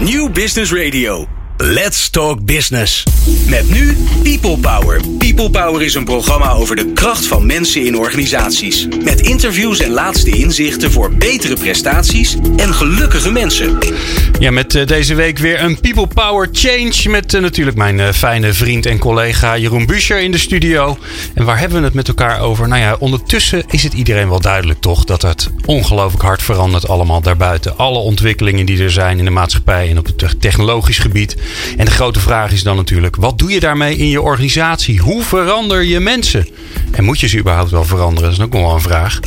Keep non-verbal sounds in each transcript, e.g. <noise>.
New Business Radio. Let's Talk Business. Met nu People Power. People Power is een programma over de kracht van mensen in organisaties. Met interviews en laatste inzichten voor betere prestaties en gelukkige mensen. Ja, met uh, deze week weer een People Power Change. Met uh, natuurlijk mijn uh, fijne vriend en collega Jeroen Buscher in de studio. En waar hebben we het met elkaar over? Nou ja, ondertussen is het iedereen wel duidelijk toch dat het ongelooflijk hard verandert allemaal daarbuiten. Alle ontwikkelingen die er zijn in de maatschappij en op het technologisch gebied. En de grote vraag is dan natuurlijk: wat doe je daarmee in je organisatie? Hoe verander je mensen? En moet je ze überhaupt wel veranderen? Dat is ook nog wel een vraag.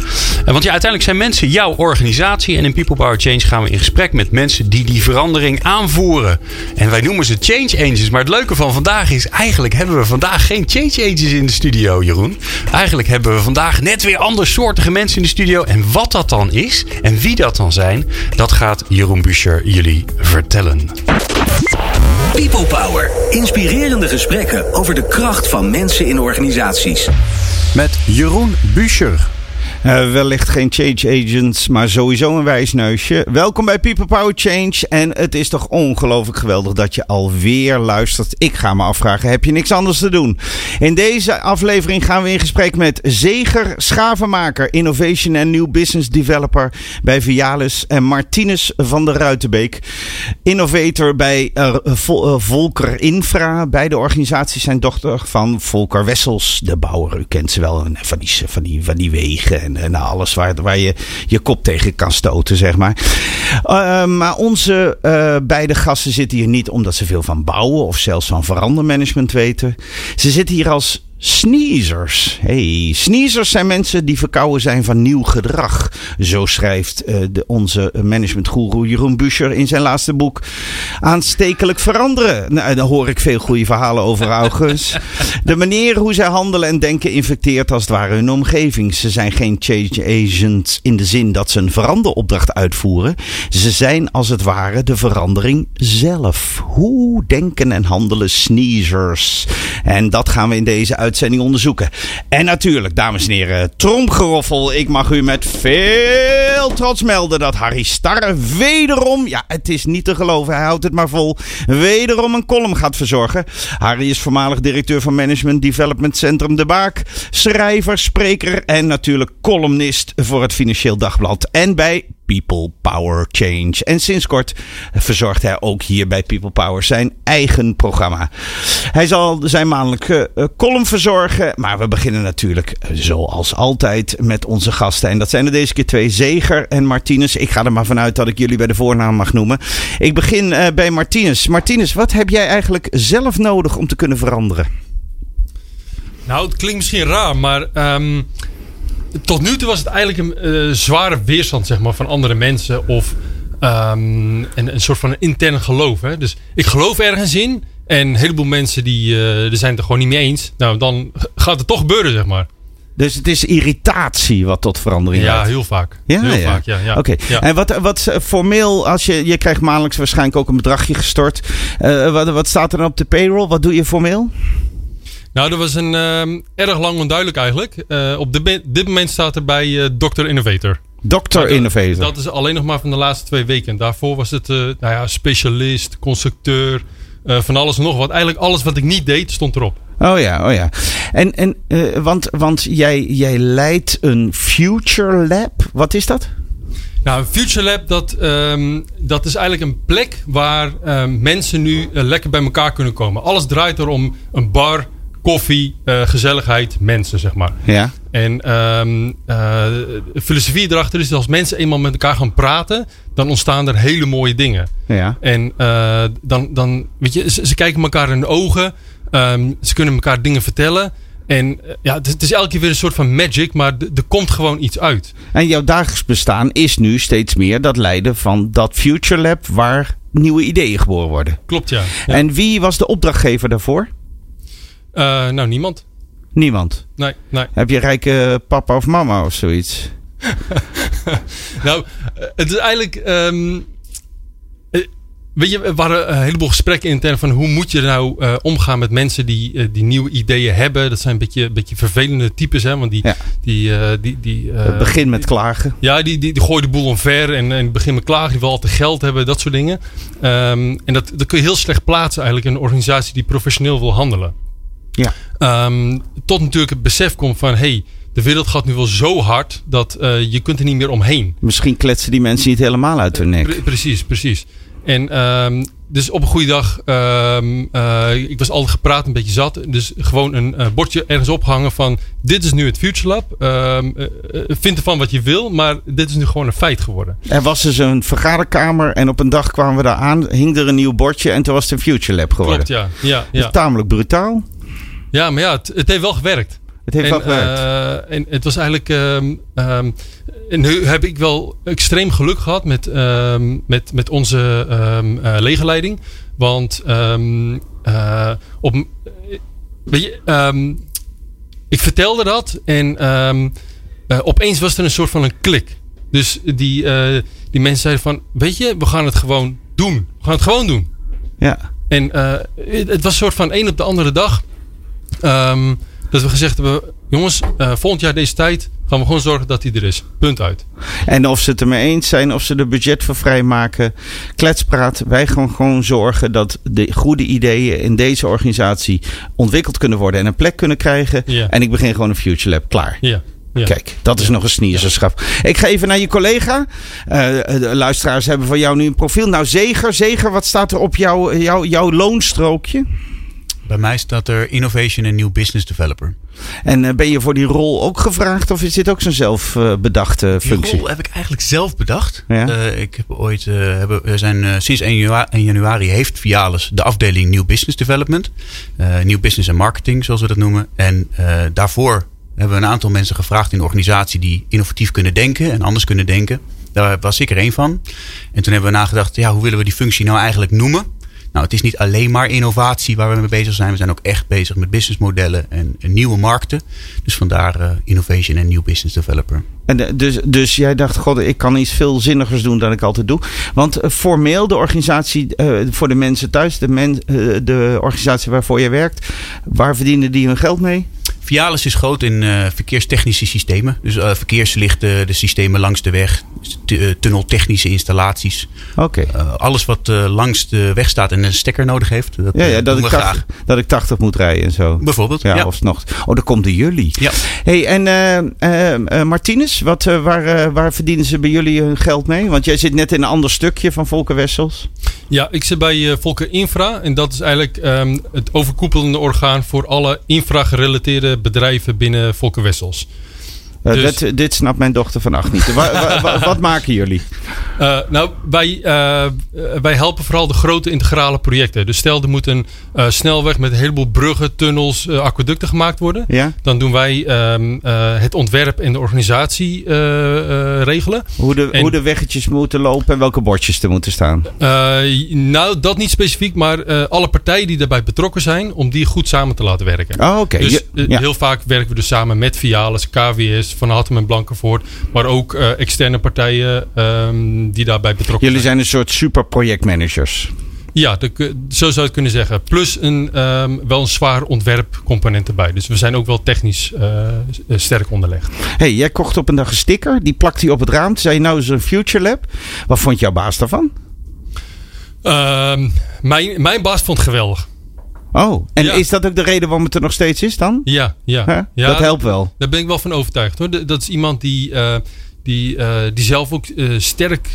Want ja, uiteindelijk zijn mensen jouw organisatie. En in People Power Change gaan we in gesprek met mensen die die verandering aanvoeren. En wij noemen ze change agents. Maar het leuke van vandaag is: eigenlijk hebben we vandaag geen change agents in de studio, Jeroen. Eigenlijk hebben we vandaag net weer andersoortige mensen in de studio. En wat dat dan is en wie dat dan zijn, dat gaat Jeroen Buscher jullie vertellen. People Power. Inspirerende gesprekken over de kracht van mensen in organisaties. Met Jeroen Buscher. Uh, wellicht geen change agents, maar sowieso een wijsneusje. Welkom bij People Power Change. En het is toch ongelooflijk geweldig dat je alweer luistert. Ik ga me afvragen, heb je niks anders te doen? In deze aflevering gaan we in gesprek met Zeger Schavenmaker, Innovation en New Business Developer bij Vialis. En Martinus van der Ruitenbeek, innovator bij Vol uh, Volker Infra. Beide organisaties zijn dochter van Volker Wessels, de bouwer. U kent ze wel van die, van die, van die wegen en, en alles waar, waar je je kop tegen kan stoten, zeg maar. Uh, maar onze uh, beide gasten zitten hier niet omdat ze veel van bouwen of zelfs van verandermanagement weten. Ze zitten hier als Sneezers. Hey, sneezers zijn mensen die verkouden zijn van nieuw gedrag. Zo schrijft uh, de, onze managementgoeroe Jeroen Buscher in zijn laatste boek. Aanstekelijk veranderen. Nou, daar hoor ik veel goede verhalen over, <laughs> August. de manier hoe zij handelen en denken infecteert als het ware hun omgeving. Ze zijn geen change agents in de zin dat ze een veranderopdracht uitvoeren. Ze zijn als het ware de verandering zelf. Hoe denken en handelen sneezers? En dat gaan we in deze uitzending uitzending onderzoeken. En natuurlijk, dames en heren, tromgeroffel. Ik mag u met veel trots melden dat Harry Starre wederom, ja, het is niet te geloven, hij houdt het maar vol, wederom een column gaat verzorgen. Harry is voormalig directeur van Management Development Centrum De Baak, schrijver, spreker en natuurlijk columnist voor het Financieel Dagblad. En bij People Power Change. En sinds kort verzorgt hij ook hier bij People Power zijn eigen programma. Hij zal zijn maandelijke uh, column verzorgen. Maar we beginnen natuurlijk zoals altijd met onze gasten. En dat zijn er deze keer twee, Zeger en Martinez. Ik ga er maar vanuit dat ik jullie bij de voornaam mag noemen. Ik begin uh, bij Martinez. Martinez, wat heb jij eigenlijk zelf nodig om te kunnen veranderen? Nou, het klinkt misschien raar, maar... Um tot nu toe was het eigenlijk een uh, zware weerstand zeg maar, van andere mensen. Of um, een, een soort van een intern geloof. Hè? Dus ik geloof ergens in. En een heleboel mensen die, uh, er zijn het er gewoon niet mee eens. Nou, dan gaat het toch gebeuren, zeg maar. Dus het is irritatie wat tot verandering ja, leidt. Ja, heel vaak. Ja, heel ja. vaak, ja. ja. Oké. Okay. Ja. En wat, wat formeel, als je, je krijgt maandelijks waarschijnlijk ook een bedragje gestort. Uh, wat, wat staat er dan op de payroll? Wat doe je formeel? Nou, dat was een uh, erg lang onduidelijk eigenlijk. Uh, op de, dit moment staat er bij uh, Dr. Innovator. Dr. Innovator. Dat is alleen nog maar van de laatste twee weken. Daarvoor was het nou ja, specialist, constructeur, van alles en nog wat. Eigenlijk alles wat ik niet deed, stond erop. Oh ja, oh ja. En, en want, want jij, jij leidt een Future Lab. Wat is dat? Nou, Future Lab, dat, um, dat is eigenlijk een plek waar um, mensen nu lekker bij elkaar kunnen komen. Alles draait er om een bar, koffie, uh, gezelligheid, mensen, zeg maar. Ja. En um, uh, de filosofie erachter is dat als mensen eenmaal met elkaar gaan praten, dan ontstaan er hele mooie dingen. Ja. En uh, dan, dan, weet je, ze, ze, kijken elkaar in de ogen, um, ze kunnen elkaar dingen vertellen. En ja, het, het is elke keer weer een soort van magic, maar er komt gewoon iets uit. En jouw dagelijks bestaan is nu steeds meer dat leiden van dat Future Lab waar nieuwe ideeën geboren worden. Klopt, ja. ja. En wie was de opdrachtgever daarvoor? Uh, nou, niemand. Niemand? Nee, nee. Heb je rijke papa of mama of zoiets? <laughs> nou, het is eigenlijk... Um, weet je, er waren een heleboel gesprekken intern van hoe moet je nou uh, omgaan met mensen die, uh, die nieuwe ideeën hebben. Dat zijn een beetje, beetje vervelende types, hè? Want die. Ja. die, uh, die, die begin met klagen. Ja, die, die, die gooien de boel omver en, en begin met klagen. Die wil altijd geld hebben, dat soort dingen. Um, en dat, dat kun je heel slecht plaatsen eigenlijk in een organisatie die professioneel wil handelen. Ja. Um, tot natuurlijk het besef komt van hey, de wereld gaat nu wel zo hard dat uh, je kunt er niet meer omheen. Misschien kletsen die mensen niet helemaal uit hun nek. Pre precies, precies. En um, dus op een goede dag, um, uh, ik was altijd gepraat, een beetje zat. Dus gewoon een uh, bordje ergens ophangen van dit is nu het Future Lab. Um, uh, vind ervan wat je wil, maar dit is nu gewoon een feit geworden. Er was dus een vergaderkamer en op een dag kwamen we daar aan, hing er een nieuw bordje en toen was het een Future Lab geworden. Klopt, ja. ja, ja. Dus tamelijk brutaal. Ja, maar ja, het, het heeft wel gewerkt. Het heeft en, wel gewerkt. Uh, en het was eigenlijk. Um, um, en nu heb ik wel extreem geluk gehad met, um, met, met onze uh, legerleiding. Want uh, op, weet je, ik vertelde dat en opeens was er een soort van een klik. Dus die, die mensen zeiden van, weet je, we gaan het gewoon doen. We gaan het gewoon doen. Ja. En het, het was een soort van een op de andere dag. Um, dat we gezegd hebben, jongens, uh, volgend jaar deze tijd gaan we gewoon zorgen dat hij er is. Punt uit. En of ze het ermee eens zijn, of ze er budget voor vrijmaken. Kletspraat, wij gaan gewoon zorgen dat de goede ideeën in deze organisatie ontwikkeld kunnen worden en een plek kunnen krijgen. Ja. En ik begin gewoon een Future Lab. Klaar. Ja. Ja. Kijk, dat is ja. nog een snierzerschap. Ik ga even naar je collega. Uh, de luisteraars hebben van jou nu een profiel. Nou, Zeger, Zeger, wat staat er op jouw, jouw, jouw loonstrookje? Bij mij staat er Innovation en New Business Developer. En uh, ben je voor die rol ook gevraagd of is dit ook zo'n zelfbedachte functie? Die rol heb ik eigenlijk zelf bedacht. Ja? Uh, ik heb ooit, hebben, we zijn, sinds 1 januari, 1 januari, heeft Vialis de afdeling New Business Development. New Business en Marketing zoals we dat noemen. En daarvoor hebben we een aantal mensen gevraagd in de organisatie die innovatief kunnen denken en anders kunnen denken. Daar was ik er één van. En toen hebben we nagedacht, ja, hoe willen we die functie nou eigenlijk noemen? Nou, het is niet alleen maar innovatie waar we mee bezig zijn. We zijn ook echt bezig met businessmodellen en, nieuwe markten. Dus vandaar uh, Innovation en New Business Developer. En dus, dus jij dacht, god, ik kan iets veel zinnigers doen dan ik altijd doe. Want uh, formeel, de organisatie voor de mensen thuis, de, de organisatie waarvoor je werkt, waar verdienen die hun geld mee? Vialis is groot in uh, verkeerstechnische systemen. Dus uh, verkeerslichten, de systemen langs de weg, tunneltechnische installaties. Oké. Okay. Uh, alles wat langs de weg staat en een stekker nodig heeft. Dat, ja, ja dat, ik 80, dat ik 80 moet rijden en zo. Bijvoorbeeld. Ja, ja. of nog. Oh, dan komt de jullie. Ja. hey, en Martinez, wat, waar, waar verdienen ze bij jullie hun geld mee? Want jij zit net in een ander stukje van Volker Wessels. Ja, ik zit bij Volker Infra. En dat is eigenlijk um, het overkoepelende orgaan voor alle infra-gerelateerde bedrijven binnen Volker Wessels. Uh, dus, dit, dit snapt mijn dochter van acht niet. wa, wa, wa, wat maken jullie? Uh, nou, wij, uh, wij helpen vooral de grote integrale projecten. Dus stel er moet een snelweg met een heleboel bruggen, tunnels, aquaducten gemaakt worden. Ja? Dan doen wij um, het ontwerp en de organisatie regelen. Hoe de, en, hoe de weggetjes moeten lopen en welke bordjes er moeten staan? nou, dat niet specifiek, maar alle partijen die daarbij betrokken zijn, om die goed samen te laten werken. Oh, oké. Okay. Dus ja. heel vaak werken we dus samen met Vialis, KWS, Van Hattem en Blankenvoort. Maar ook uh, externe partijen um, die daarbij betrokken Jullie zijn. zijn een soort super projectmanagers. Ja, de, zo zou je het kunnen zeggen. Plus een, um, wel een zwaar ontwerpcomponent erbij. Dus we zijn ook wel technisch uh, sterk onderlegd. hey, jij kocht op een dag een sticker. Die plakte hij op het raam. Toen zei je nou is een Future Lab. Wat vond jouw baas daarvan? Uh, mijn, mijn baas vond het geweldig. Oh, en ja. is dat ook de reden waarom het er nog steeds is dan? Ja, ja. Huh? ja dat helpt wel. Daar ben ik wel van overtuigd hoor. Dat is iemand die, uh, die, uh, die zelf ook uh, sterk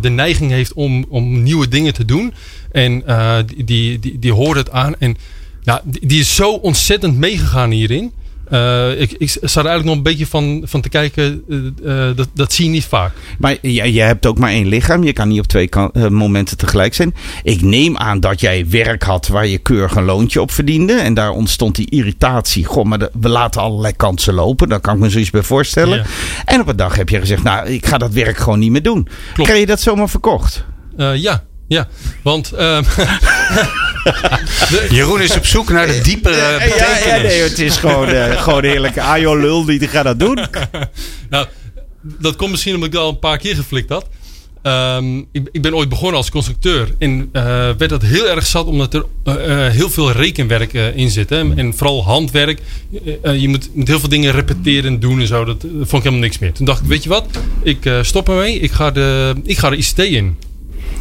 de neiging heeft om, om nieuwe dingen te doen. En die, die, die, die hoort het aan. En nou, die, die is zo ontzettend meegegaan hierin. Uh, ik, ik sta er eigenlijk nog een beetje van, van te kijken. Uh, uh, dat, dat zie je niet vaak. Maar jij, jij hebt ook maar één lichaam. Je kan niet op twee momenten tegelijk zijn. Ik neem aan dat jij werk had waar je keurig een loontje op verdiende. En daar ontstond die irritatie. Goh, maar de, we laten allerlei kansen lopen. Daar kan ik me zoiets bij voorstellen. Ja. En op een dag heb je gezegd, nou, ik ga dat werk gewoon niet meer doen. Klopt. Krijg je dat zomaar verkocht? ja, ja. Want... Um, de, <laughs> Jeroen is op zoek naar de diepere betekenis. Ja, ja, nee, het is gewoon, uh, gewoon heerlijk. Ajo lul, die gaat dat doen. <laughs> nou, dat komt misschien omdat ik al een paar keer geflikt had. ehm, ik, ik ben ooit begonnen als constructeur. En eh, werd dat heel erg zat omdat er eh, heel veel rekenwerk in zit. Hè? En vooral handwerk. Je moet, moet heel veel dingen repeteren en doen en zo. Dat, vond ik helemaal niks meer. Toen dacht ik, weet je wat? Ik eh, stop ermee. Ik ga de, ik ga de ICT in.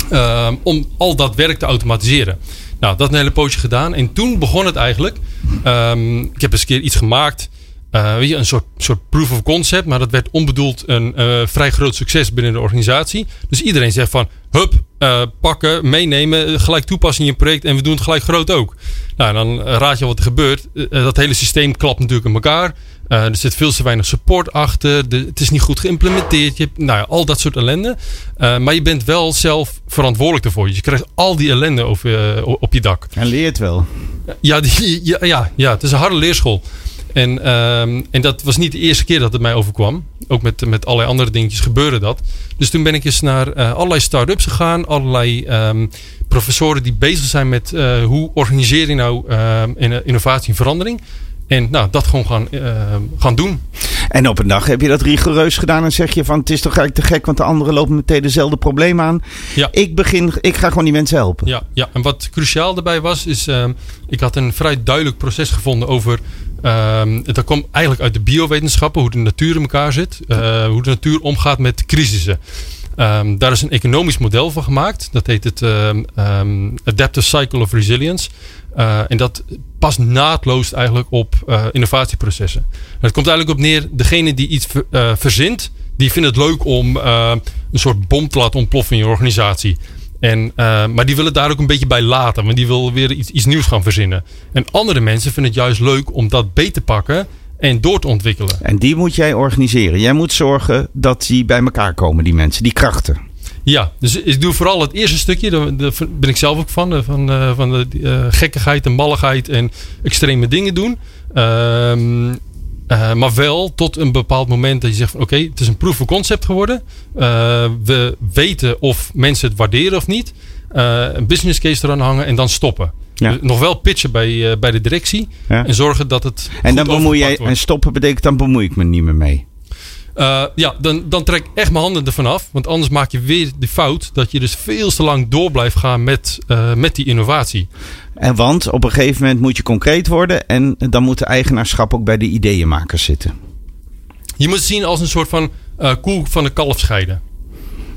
Ehm, om al dat werk te automatiseren. Nou, dat een hele poosje gedaan. En toen begon het eigenlijk. Ehm, ik heb eens een keer iets gemaakt. eh, weet je, een soort, soort proof of concept. Maar dat werd onbedoeld een eh, vrij groot succes binnen de organisatie. Dus iedereen zegt van... Hup, eh, pakken, meenemen, gelijk toepassen in je project. En we doen het gelijk groot ook. Nou, dan raad je wat er gebeurt. Dat hele systeem klapt natuurlijk in elkaar. Eh, er zit veel te weinig support achter. De, het is niet goed geïmplementeerd. Je hebt, nou ja, al dat soort ellende. Eh, maar je bent wel zelf verantwoordelijk ervoor. Je krijgt al die ellende over, eh, op je dak. En leert wel. Ja, die, ja, ja, ja, het is een harde leerschool. En, ehm, en dat was niet de eerste keer dat het mij overkwam. Ook met, met allerlei andere dingetjes gebeurde dat. Dus toen ben ik eens naar allerlei start-ups gegaan. Allerlei ehm, professoren die bezig zijn met hoe organiseer je nou ehm, in- innovatie en verandering. En nou, dat gewoon gaan, ehm, gaan doen. En op een dag heb je dat rigoureus gedaan en zeg je van het is toch eigenlijk te gek, want de anderen lopen meteen dezelfde problemen aan. Ja. Ik begin, ik ga gewoon die mensen helpen. Ja, ja, en wat cruciaal daarbij was, is ehm, ik had een vrij duidelijk proces gevonden over. ehm dat kwam eigenlijk uit de biowetenschappen, hoe de natuur in elkaar zit, eh, hoe de natuur omgaat met crisissen. Ehm, daar is een economisch model van gemaakt. Dat heet het ehm, Adaptive Cycle of Resilience. Eh, en dat past naadloos eigenlijk op eh, innovatieprocessen. En het komt eigenlijk op neer, degene die iets eh, verzint, die vindt het leuk om een soort bom te ontploffen in je organisatie. En, maar die willen daar ook een beetje bij laten, want die willen weer iets, iets nieuws gaan verzinnen. En andere mensen vinden het juist leuk om dat beet te pakken en door te ontwikkelen. En die moet jij organiseren. Jij moet zorgen dat die bij elkaar komen, die mensen, die krachten. Ja, dus ik doe vooral het eerste stukje. Daar, ben ik zelf ook van. eh, Van, eh, van de eh, gekkigheid en malligheid en extreme dingen doen. Ehm, eh, maar wel tot een bepaald moment dat je zegt van oké, het is een proof of concept geworden. We weten of mensen het waarderen of niet. Een business case eraan hangen en dan stoppen. Ja. Dus nog wel pitchen bij, bij de directie. Ja. En zorgen dat het. En dan bemoei jij, en stoppen betekent dan bemoei ik me niet meer mee. Eh, ja, dan, dan trek ik echt mijn handen ervan af. Want anders maak je weer de fout dat je dus veel te lang door blijft gaan met, eh, met die innovatie. En want op een gegeven moment moet je concreet worden en dan moet de eigenaarschap ook bij de ideeënmakers zitten. Je moet het zien als een soort van koe van de kalf scheiden.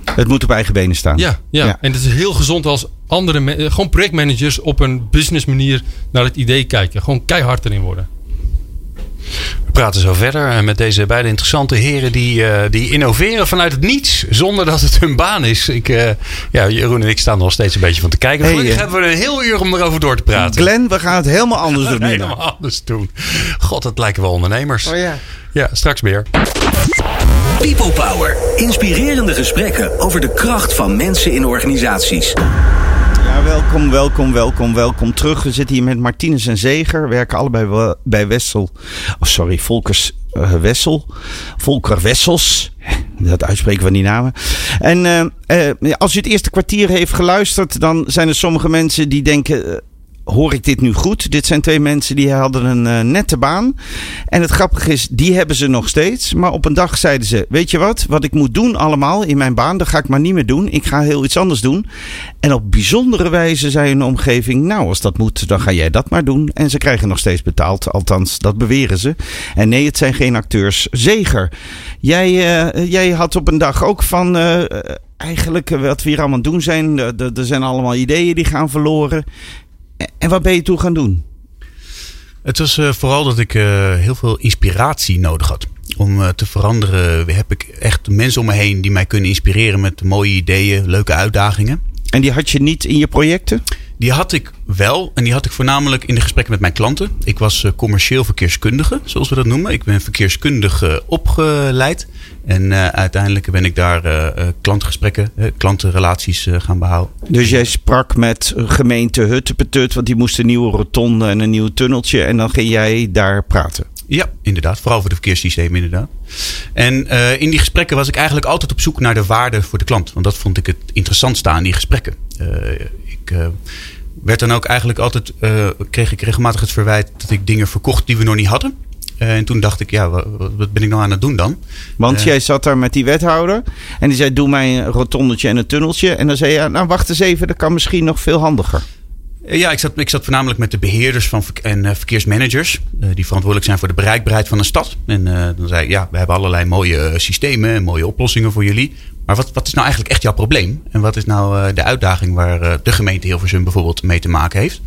Het moet op eigen benen staan. Ja, ja. Ja. en het is heel gezond als andere gewoon projectmanagers op een business manier naar het idee kijken. Gewoon keihard erin worden. We praten zo verder eh, met deze beide interessante heren die, eh, die innoveren vanuit het niets. Zonder dat het hun baan is. Ik, eh, ja, Jeroen en ik staan er nog steeds een beetje van te kijken. Hey, Gelukkig hebben we een heel uur om erover door te praten. Glenn, we gaan het helemaal anders <laughs> doen nu. Helemaal anders doen. God, dat lijken wel ondernemers. Oh ja. Ja, straks meer. People Power. Inspirerende gesprekken over de kracht van mensen in organisaties. Welkom, welkom, welkom, welkom terug. We zitten hier met Martinez en Zeger. Werken allebei bij Wessel. Sorry, Volkers eh, Wessel. Volker Wessels. Dat uitspreken van die namen. En eh, eh, als u het eerste kwartier heeft geluisterd, dan zijn er sommige mensen die denken. Hoor ik dit nu goed? Dit zijn twee mensen die hadden een eh, nette baan. En het grappige is, die hebben ze nog steeds. Maar op een dag zeiden ze: Weet je wat? Wat ik moet doen allemaal in mijn baan, dat ga ik maar niet meer doen. Ik ga heel iets anders doen. En op bijzondere wijze zei hun omgeving: Nou, als dat moet, dan ga jij dat maar doen. En ze krijgen nog steeds betaald. Althans, dat beweren ze. En nee, het zijn geen acteurs. Zeger, jij, eh, jij had op een dag ook van. eh, eigenlijk wat we hier allemaal doen zijn. Er zijn allemaal ideeën die gaan verloren. En- wat ben je toen gaan doen? Het was eh, vooral dat ik eh, heel veel inspiratie nodig had. Om eh, te veranderen heb ik echt mensen om me heen die mij kunnen inspireren met mooie ideeën, leuke uitdagingen. En die had je niet in je projecten? Die had ik wel en die had ik voornamelijk in de gesprekken met mijn klanten. Ik was eh, commercieel verkeerskundige, zoals we dat noemen. Ik ben verkeerskundige opgeleid. En eh, uiteindelijk ben ik daar eh, eh, klantgesprekken, eh, klantenrelaties eh, gaan behouden. Dus jij sprak met gemeente Huttepetut, want die moest een nieuwe rotonde en een nieuw tunneltje. En dan ging jij daar praten. Ja, inderdaad. Vooral voor de verkeerssystemen inderdaad. En eh, in die gesprekken was ik eigenlijk altijd op zoek naar de waarde voor de klant. Want dat vond ik het interessantste aan die gesprekken. Eh, ik eh, werd dan ook eigenlijk altijd, kreeg ik regelmatig het verwijt dat ik dingen verkocht die we nog niet hadden. en toen dacht ik, ja, wat, wat, ben ik nou aan het doen dan? Want jij zat daar met die wethouder. En die zei: Doe mij een rotondetje en een tunneltje. En dan zei je: Nou, wacht eens even, dat kan misschien nog veel handiger. Ja, ik zat, ik zat voornamelijk met de beheerders van, en uh, verkeersmanagers. Uh, die verantwoordelijk zijn voor de bereikbaarheid van een stad. En uh, dan zei ik, ja, we hebben allerlei mooie systemen en mooie oplossingen voor jullie. Maar wat, wat is nou eigenlijk echt jouw probleem? En wat is nou de uitdaging waar de gemeente Hilversum bijvoorbeeld mee te maken heeft?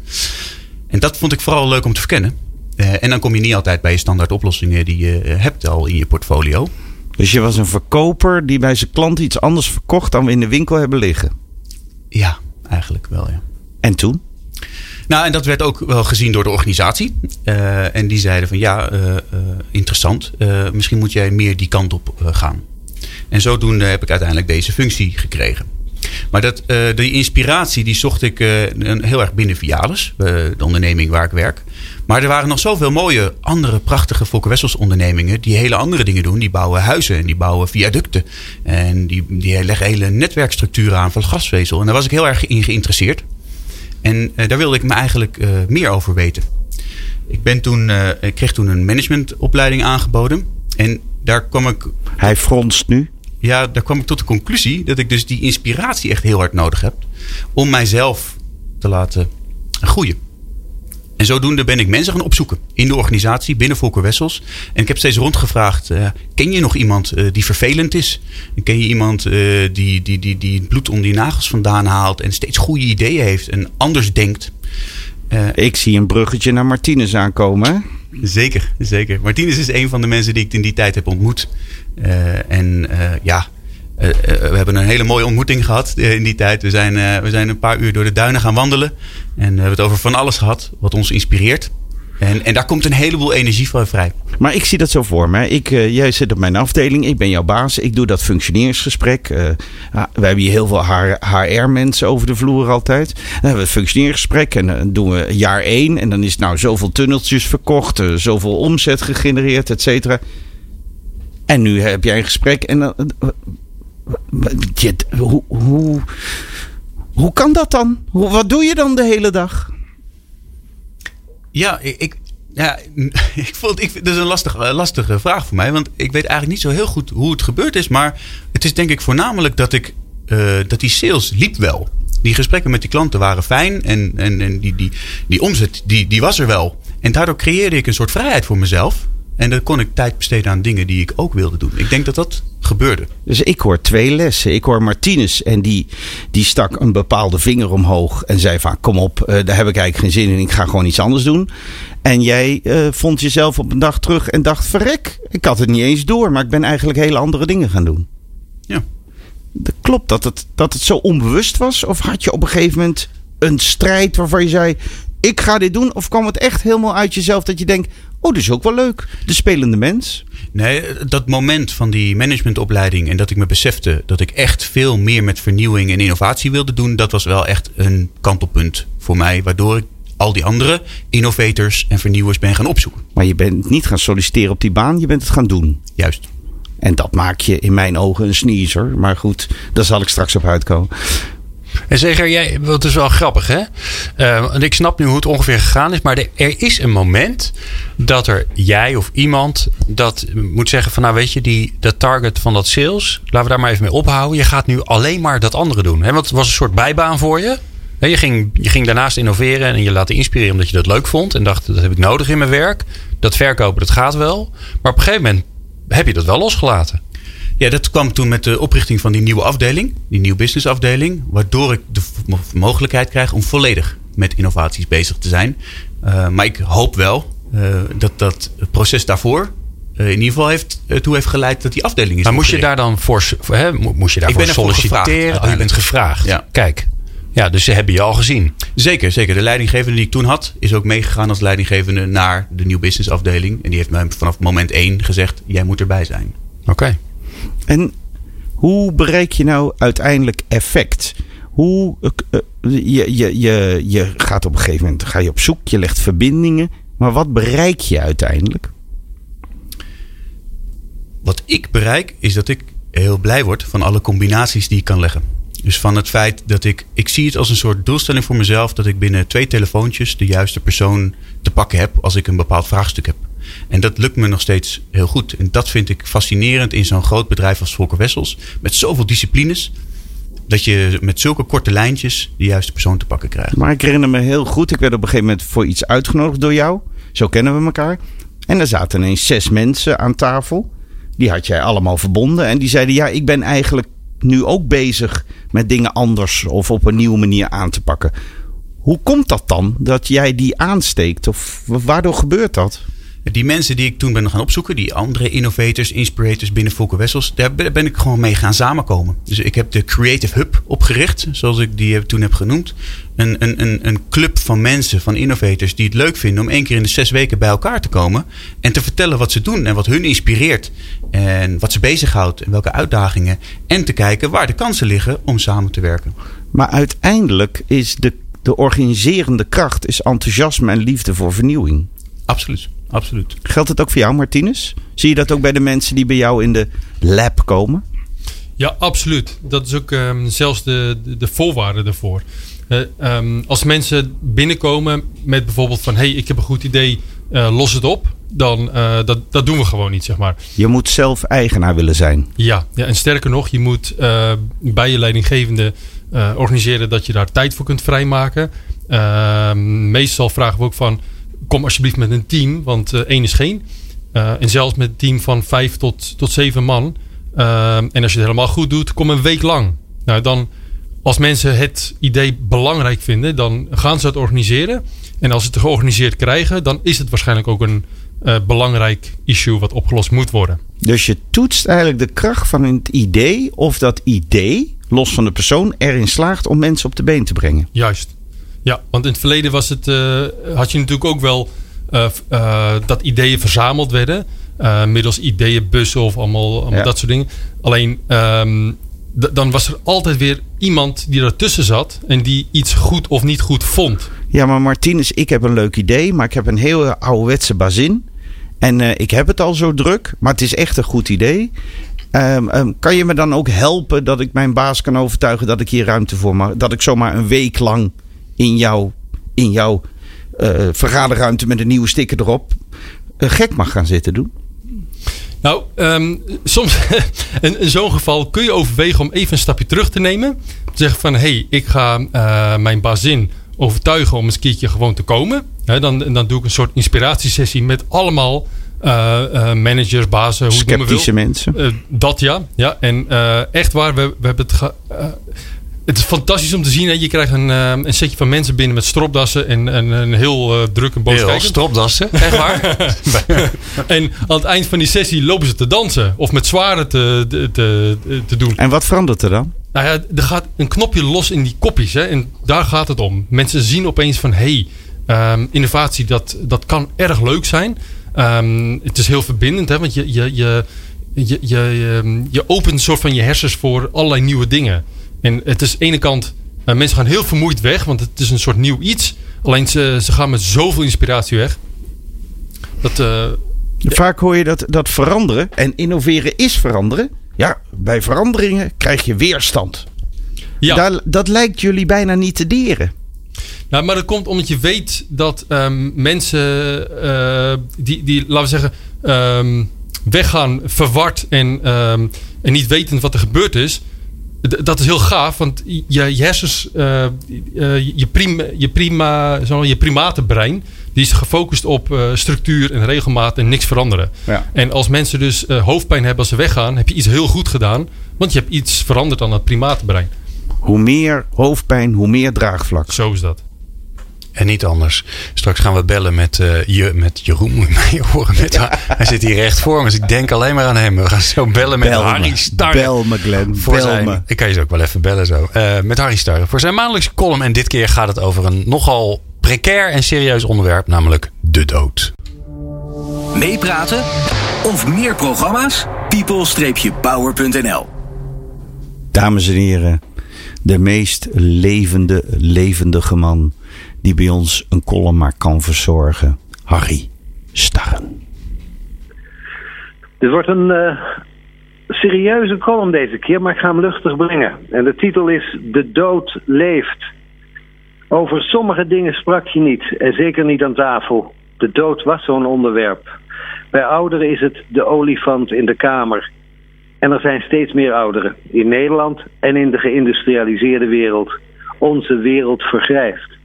En dat vond ik vooral leuk om te verkennen. en dan kom je niet altijd bij je standaard oplossingen die je hebt al in je portfolio. Dus je was een verkoper die bij zijn klant iets anders verkocht dan we in de winkel hebben liggen? Ja, eigenlijk wel, ja. En toen? Nou, en dat werd ook wel gezien door de organisatie. Uh, en die zeiden van ja, uh, uh, interessant. misschien moet jij meer die kant op gaan. En zodoende heb ik uiteindelijk deze functie gekregen. Maar dat, die inspiratie die zocht ik heel erg binnen Vialis, de onderneming waar ik werk. Maar er waren nog zoveel mooie andere prachtige Volker ondernemingen die hele andere dingen doen. Die bouwen huizen en die bouwen viaducten. En die, die leggen hele netwerkstructuren aan van gasvezel. En daar was ik heel erg in geïnteresseerd. En uh, daar wilde ik me eigenlijk uh, meer over weten. Ik, ben toen, uh, ik kreeg toen een managementopleiding aangeboden. En daar kwam ik. Hij fronst nu. Ja, daar kwam ik tot de conclusie dat ik dus die inspiratie echt heel hard nodig heb. Om mijzelf te laten groeien. En zodoende ben ik mensen gaan opzoeken in de organisatie binnen Volker Wessels. En ik heb steeds rondgevraagd: uh, ken je nog iemand uh, die vervelend is? En ken je iemand uh, die, die, die, die het bloed onder die nagels vandaan haalt en steeds goede ideeën heeft en anders denkt? ik zie een bruggetje naar Martinez aankomen. Zeker, zeker. Martinez is een van de mensen die ik in die tijd heb ontmoet. en ja, we hebben een hele mooie ontmoeting gehad in die tijd. We zijn, uh, we zijn een paar uur door de duinen gaan wandelen. En we hebben het over van alles gehad wat ons inspireert. En, en daar komt een heleboel energie van vrij. Maar ik zie dat zo voor me. Ik, jij zit op mijn afdeling, ik ben jouw baas. Ik doe dat functioneringsgesprek. Uh, we hebben hier heel veel HR-mensen over de vloer altijd. Dan hebben we het functioneringsgesprek en dan doen we jaar één. En dan is nou zoveel tunneltjes verkocht, zoveel omzet gegenereerd, et cetera. En nu heb jij een gesprek en dan hoe, hoe, hoe kan dat dan? Wat doe je dan de hele dag? Ja, ik, ja, <laughs> ik vond, ik, dat is een lastige, lastige vraag voor mij. Want ik weet eigenlijk niet zo heel goed hoe het gebeurd is. Maar het is denk ik voornamelijk dat, ik, uh, dat die sales liep wel. Die gesprekken met die klanten waren fijn. En, en, en die, die, die omzet die, die was er wel. En daardoor creëerde ik een soort vrijheid voor mezelf. En dan kon ik tijd besteden aan dingen die ik ook wilde doen. Ik denk dat dat gebeurde. Dus ik hoor twee lessen. Ik hoor Martinez en die, die stak een bepaalde vinger omhoog en zei van kom op, uh, daar heb ik eigenlijk geen zin in. Ik ga gewoon iets anders doen. En jij uh, vond jezelf op een dag terug en dacht verrek, ik had het niet eens door, maar ik ben eigenlijk hele andere dingen gaan doen. Ja. Klopt dat het, dat het zo onbewust was? Of had je op een gegeven moment een strijd waarvan je zei ik ga dit doen? Of kwam het echt helemaal uit jezelf dat je denkt Oh, dat is ook wel leuk. De spelende mens. Nee, dat moment van die managementopleiding en dat ik me besefte dat ik echt veel meer met vernieuwing en innovatie wilde doen, dat was wel echt een kantelpunt voor mij, waardoor ik al die andere innovators en vernieuwers ben gaan opzoeken. Maar je bent niet gaan solliciteren op die baan, je bent het gaan doen. Juist. En dat maak je in mijn ogen een sneezer. Maar goed, daar zal ik straks op uitkomen. En zeker, jij, wat is wel grappig hè. En ik snap nu hoe het ongeveer gegaan is. Maar er is een moment dat er jij of iemand dat moet zeggen van nou weet je, die, dat target van dat sales, laten we daar maar even mee ophouden. Je gaat nu alleen maar dat andere doen. Hè? Want het was een soort bijbaan voor je. Je ging, je ging daarnaast innoveren en je laten inspireren omdat je dat leuk vond. En dacht, dat heb ik nodig in mijn werk. Dat verkopen, dat gaat wel. Maar op een gegeven moment heb je dat wel losgelaten. Ja, dat kwam toen met de oprichting van die nieuwe afdeling, die nieuwe business afdeling, waardoor ik de mogelijkheid krijg om volledig met innovaties bezig te zijn. Uh, maar ik hoop wel uh, dat dat proces daarvoor uh, in ieder geval heeft, toe heeft geleid dat die afdeling is. Maar moest je daar dan voor, hè, moest je daarvoor solliciteren? Oh, je bent gevraagd. Ja. Kijk. Ja, dus ze hebben je al gezien. Zeker, zeker. De leidinggevende die ik toen had, is ook meegegaan als leidinggevende naar de nieuwe business afdeling. En die heeft mij vanaf moment één gezegd: jij moet erbij zijn. Oké. Okay. En hoe bereik je nou uiteindelijk effect? Hoe, uh, je, je, je, je gaat op een gegeven moment ga je op zoek, je legt verbindingen. Maar wat bereik je uiteindelijk? Wat ik bereik is dat ik heel blij word van alle combinaties die ik kan leggen. Dus van het feit dat ik. Ik zie het als een soort doelstelling voor mezelf. Dat ik binnen twee telefoontjes de juiste persoon te pakken heb als ik een bepaald vraagstuk heb. En dat lukt me nog steeds heel goed. En dat vind ik fascinerend in zo'n groot bedrijf als Volker Wessels. Met zoveel disciplines. Dat je met zulke korte lijntjes de juiste persoon te pakken krijgt. Maar ik herinner me heel goed, ik werd op een gegeven moment voor iets uitgenodigd door jou. Zo kennen we elkaar. En er zaten ineens zes mensen aan tafel. Die had jij allemaal verbonden. En die zeiden: Ja, ik ben eigenlijk nu ook bezig met dingen anders of op een nieuwe manier aan te pakken. Hoe komt dat dan dat jij die aansteekt? Of waardoor gebeurt dat? Die mensen die ik toen ben gaan opzoeken, die andere innovators, inspirators binnen Volker Wessels, daar ben ik gewoon mee gaan samenkomen. Dus ik heb de Creative Hub opgericht, zoals ik die toen heb genoemd. Een, een, een, een club van mensen, van innovators, die het leuk vinden om één keer in de zes weken bij elkaar te komen. En te vertellen wat ze doen en wat hun inspireert. En wat ze bezighoudt en welke uitdagingen. En te kijken waar de kansen liggen om samen te werken. Maar uiteindelijk is de, de organiserende kracht is enthousiasme en liefde voor vernieuwing. Absoluut absoluut. Geldt het ook voor jou, Martinez? Zie je dat ook bij de mensen die bij jou in de lab komen? Ja, absoluut. Dat is ook um, zelfs de, de, de, voorwaarde ervoor. Uh, um, als mensen binnenkomen met bijvoorbeeld van... hé, hey, ik heb een goed idee, uh, los het op. Dan uh, dat, dat doen we gewoon niet, zeg maar. Je moet zelf eigenaar willen zijn. Ja, ja en sterker nog, je moet bij je leidinggevende organiseren... dat je daar tijd voor kunt vrijmaken. Ehm, meestal vragen we ook van kom alsjeblieft met een team, want uh, één is geen. Uh, en zelfs met een team van vijf tot, tot zeven man. Uh, en als je het helemaal goed doet, kom een week lang. Nou, dan, als mensen het idee belangrijk vinden, dan gaan ze het organiseren. En als ze het georganiseerd krijgen, dan is het waarschijnlijk ook een belangrijk issue wat opgelost moet worden. Dus je toetst eigenlijk de kracht van het idee of dat idee, los van de persoon, erin slaagt om mensen op de been te brengen. Juist. Ja, want in het verleden was het, uh, had je natuurlijk ook wel uh, uh, dat ideeën verzameld werden. middels ideeënbussen of allemaal, allemaal ja. dat soort dingen. Alleen um, dan was er altijd weer iemand die ertussen zat en die iets goed of niet goed vond. Ja, maar Martinez, ik heb een leuk idee, maar ik heb een heel ouderwetse bazin. En ik heb het al zo druk, maar het is echt een goed idee. Um, um, kan je me dan ook helpen dat ik mijn baas kan overtuigen dat ik hier ruimte voor mag? Dat ik zomaar een week lang in jouw, in jouw uh, vergaderruimte met een nieuwe sticker erop uh, gek mag gaan zitten doen? Nou, um, soms <laughs> in, in zo'n geval kun je overwegen om even een stapje terug te nemen. Zeggen van, hé, hey, ik ga uh, mijn bazin overtuigen om eens een keertje gewoon te komen. He, dan, dan doe ik een soort inspiratiesessie met allemaal uh, uh, managers, bazen, hoe Sceptische mensen. Uh, dat ja. ja. En echt waar, we, we hebben het het is fantastisch om te zien. Hè? Je krijgt een, uh, een setje van mensen binnen met stropdassen en, en een heel uh, druk en boos Heel stropdassen? <laughs> Echt waar? <laughs> en aan het eind van die sessie lopen ze te dansen. Of met zwaren te, te, te, te doen. En wat verandert er dan? Nou ja, er gaat een knopje los in die kopjes. Hè? En daar gaat het om. Mensen zien opeens van... Hey, um, innovatie, dat, dat kan erg leuk zijn. Um, het is heel verbindend. Hè? Want je, je, je, je, je, je opent een soort van je hersens voor allerlei nieuwe dingen. En het is aan de ene kant, uh, mensen gaan heel vermoeid weg, want het is een soort nieuw iets. Alleen ze, ze gaan met zoveel inspiratie weg. Dat, uh, Vaak hoor je dat, dat veranderen en innoveren is veranderen. Ja, bij veranderingen krijg je weerstand. Ja. Daar, dat lijkt jullie bijna niet te deren. Nou, maar dat komt omdat je weet dat um, mensen uh, die, die, laten we zeggen, um, weggaan verward en, um, en niet wetend wat er gebeurd is dat is heel gaaf, want je, je hersens, uh, uh, je, prim, je, prima, zo, je primatenbrein, die is gefocust op uh, structuur en regelmaat en niks veranderen. Ja. En als mensen dus hoofdpijn hebben als ze weggaan, heb je iets heel goed gedaan, want je hebt iets veranderd aan dat primatenbrein. Hoe meer hoofdpijn, hoe meer draagvlak. Zo is dat. En niet anders. Straks gaan we bellen met, uh, je, met Jeroen. Moet je mij <laughs> horen. Met Hij zit hier recht voor me. Dus ik denk alleen maar aan hem. We gaan zo bellen met bel Harry Starre. Bel me, Glenn. Voor bel zijn, me. Ik kan je zo ook wel even bellen zo. Uh, met Harry Starre. Voor zijn maandelijkse column. En dit keer gaat het over een nogal precair en serieus onderwerp. Namelijk de dood. Meepraten of meer programma's? people-power.nl Dames en heren. De meest levende, levendige man die bij ons een column maar kan verzorgen. Harry Starren. Dit wordt een uh, serieuze column deze keer, maar ik ga hem luchtig brengen. En de titel is De dood leeft. Over sommige dingen sprak je niet, en zeker niet aan tafel. De dood was zo'n onderwerp. Bij ouderen is het de olifant in de kamer. En er zijn steeds meer ouderen in Nederland en in de geïndustrialiseerde wereld. Onze wereld vergrijst.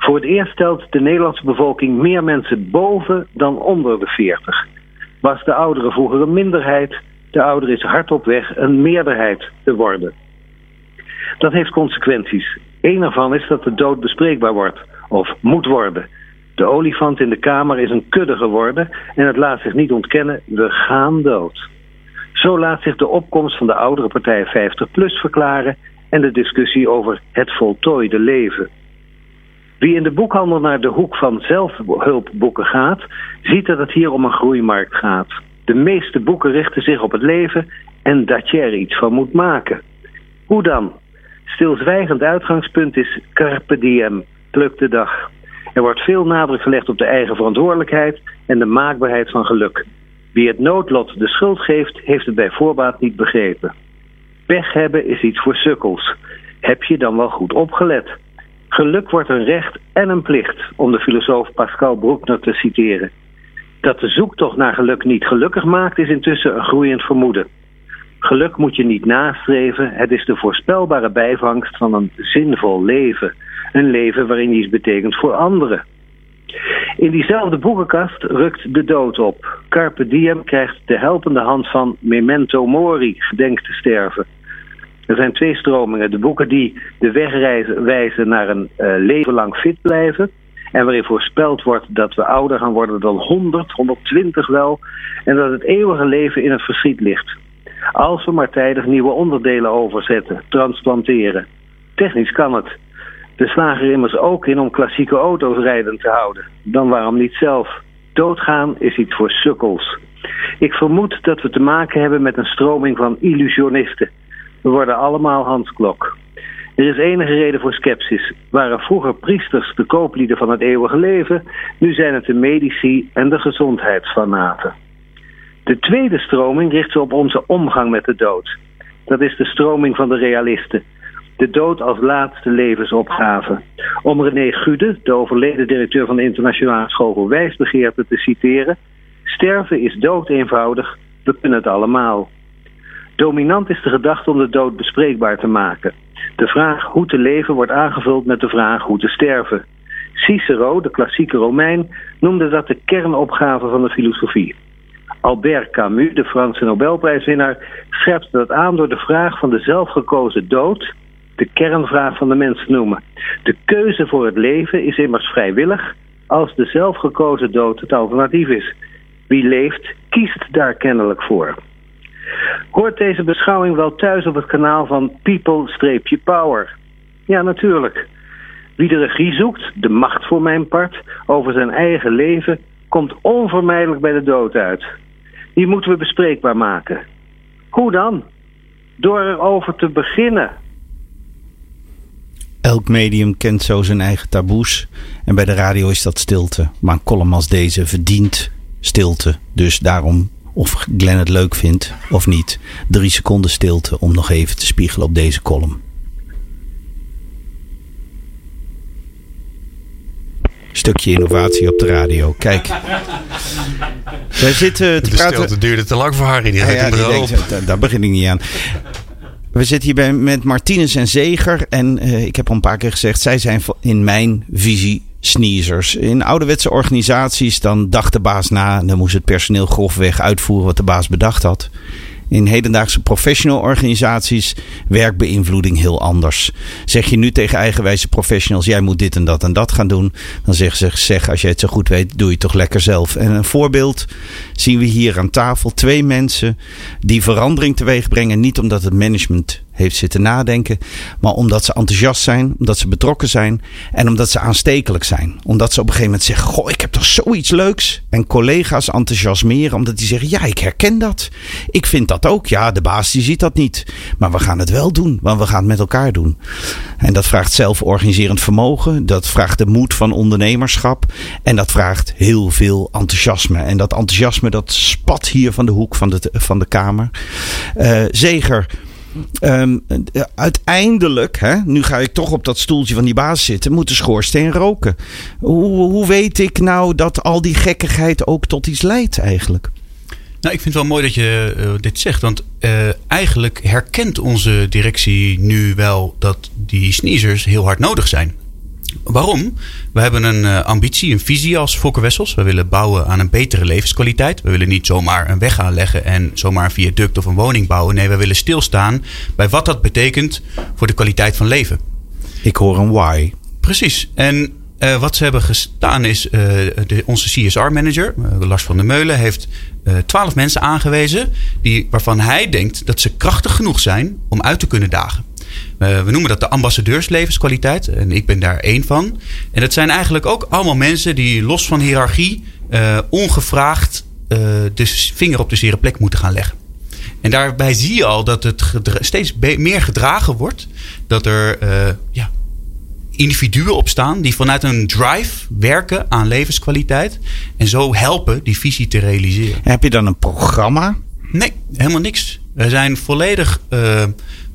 Voor het eerst telt de Nederlandse bevolking meer mensen boven dan onder de 40. Was de ouderen vroeger een minderheid, de ouder is hard op weg een meerderheid te worden. Dat heeft consequenties. Een ervan is dat de dood bespreekbaar wordt, of moet worden. De olifant in de kamer is een kudde geworden en het laat zich niet ontkennen, we gaan dood. Zo laat zich de opkomst van de oudere partij 50PLUS verklaren en de discussie over het voltooide leven. Wie in de boekhandel naar de hoek van zelfhulpboeken gaat, ziet dat het hier om een groeimarkt gaat. De meeste boeken richten zich op het leven en dat je er iets van moet maken. Hoe dan? Stilzwijgend uitgangspunt is carpe diem, pluk de dag. Er wordt veel nadruk gelegd op de eigen verantwoordelijkheid en de maakbaarheid van geluk. Wie het noodlot de schuld geeft, heeft het bij voorbaat niet begrepen. Pech hebben is iets voor sukkels. Heb je dan wel goed opgelet? Geluk wordt een recht en een plicht, om de filosoof Pascal Bruckner te citeren. Dat de zoektocht naar geluk niet gelukkig maakt, is intussen een groeiend vermoeden. Geluk moet je niet nastreven, het is de voorspelbare bijvangst van een zinvol leven. Een leven waarin je iets betekent voor anderen. In diezelfde boekenkast rukt de dood op. Carpe diem krijgt de helpende hand van Memento Mori, gedenk te sterven. Er zijn twee stromingen. De boeken die de weg wijzen naar een uh, leven lang fit blijven. En waarin voorspeld wordt dat we ouder gaan worden dan 100, 120 wel. En dat het eeuwige leven in het verschiet ligt. Als we maar tijdig nieuwe onderdelen overzetten, transplanteren. Technisch kan het. We slagen er immers ook in om klassieke auto's rijden te houden. Dan waarom niet zelf? Doodgaan is iets voor sukkels. Ik vermoed dat we te maken hebben met een stroming van illusionisten. We worden allemaal Hansklok. Er is enige reden voor sceptisch. Waren vroeger priesters de kooplieden van het eeuwige leven, nu zijn het de medici en de gezondheidsfanaten. De tweede stroming richt zich op onze omgang met de dood. Dat is de stroming van de realisten. De dood als laatste levensopgave. Om René Gude, de overleden directeur van de Internationale School voor Wijsbegeerte, te citeren: Sterven is dood eenvoudig, we kunnen het allemaal. Dominant is de gedachte om de dood bespreekbaar te maken. De vraag hoe te leven wordt aangevuld met de vraag hoe te sterven. Cicero, de klassieke Romein, noemde dat de kernopgave van de filosofie. Albert Camus, de Franse Nobelprijswinnaar, scherpt dat aan door de vraag van de zelfgekozen dood de kernvraag van de mens te noemen. De keuze voor het leven is immers vrijwillig als de zelfgekozen dood het alternatief is. Wie leeft, kiest daar kennelijk voor. Hoort deze beschouwing wel thuis op het kanaal van People-Power? Ja, natuurlijk. Wie de regie zoekt, de macht voor mijn part, over zijn eigen leven, komt onvermijdelijk bij de dood uit. Die moeten we bespreekbaar maken. Hoe dan? Door erover te beginnen. Elk medium kent zo zijn eigen taboes. En bij de radio is dat stilte. Maar een column als deze verdient stilte. Dus daarom, of Glenn het leuk vindt of niet, drie seconden stilte om nog even te spiegelen op deze column. Stukje innovatie op de radio. Kijk. <laughs> Wij zitten te de praten. stilte duurde te lang voor Harry. Die gaat ja, die denkt, daar, daar begin ik niet aan. We zitten hier bij, met Martinez en Zeger. En eh, ik heb al een paar keer gezegd, zij zijn in mijn visie sneezers. In ouderwetse organisaties, dan dacht de baas na. Dan moest het personeel grofweg uitvoeren wat de baas bedacht had. In hedendaagse professional organisaties werkbeïnvloeding heel anders. Zeg je nu tegen eigenwijze professionals: jij moet dit en dat en dat gaan doen. Dan zeggen ze: zeg, als jij het zo goed weet, doe je het toch lekker zelf. En een voorbeeld zien we hier aan tafel: twee mensen die verandering teweeg brengen. Niet omdat het management heeft zitten nadenken, maar omdat ze enthousiast zijn, omdat ze betrokken zijn en omdat ze aanstekelijk zijn. Omdat ze op een gegeven moment zeggen: Goh, ik heb toch zoiets leuks. En collega's enthousiasmeren omdat die zeggen: Ja, ik herken dat. Ik vind dat ook. Ja, de baas die ziet dat niet. Maar we gaan het wel doen, want we gaan het met elkaar doen. En dat vraagt zelforganiserend vermogen. Dat vraagt de moed van ondernemerschap. En dat vraagt heel veel enthousiasme. En dat enthousiasme dat spat hier van de hoek van de, van de kamer. Eh, Zeger. Ehm, eh, uiteindelijk, hè, nu ga ik toch op dat stoeltje van die baas zitten, moet de schoorsteen roken. Hoe, hoe weet ik nou dat al die gekkigheid ook tot iets leidt eigenlijk? Nou, ik vind het wel mooi dat je uh, dit zegt. Want uh, eigenlijk herkent onze directie nu wel dat die sneezers heel hard nodig zijn. Waarom? We hebben een uh, ambitie, een visie als Fokker Wessels. We willen bouwen aan een betere levenskwaliteit. We willen niet zomaar een weg aanleggen en zomaar een viaduct of een woning bouwen. Nee, we willen stilstaan bij wat dat betekent voor de kwaliteit van leven. Ik hoor een why. Precies. En uh, wat ze hebben gestaan is, uh, de, onze CSR-manager, Lars van der Meulen, heeft twaalf mensen aangewezen die, waarvan hij denkt dat ze krachtig genoeg zijn om uit te kunnen dagen. We noemen dat de ambassadeurslevenskwaliteit en ik ben daar één van. En dat zijn eigenlijk ook allemaal mensen die los van hiërarchie ongevraagd de vinger op de zere plek moeten gaan leggen. En daarbij zie je al dat het steeds meer gedragen wordt. Dat er ja, individuen opstaan die vanuit een drive werken aan levenskwaliteit. En zo helpen die visie te realiseren. Heb je dan een programma? Nee, helemaal niks. We zijn volledig. Uh,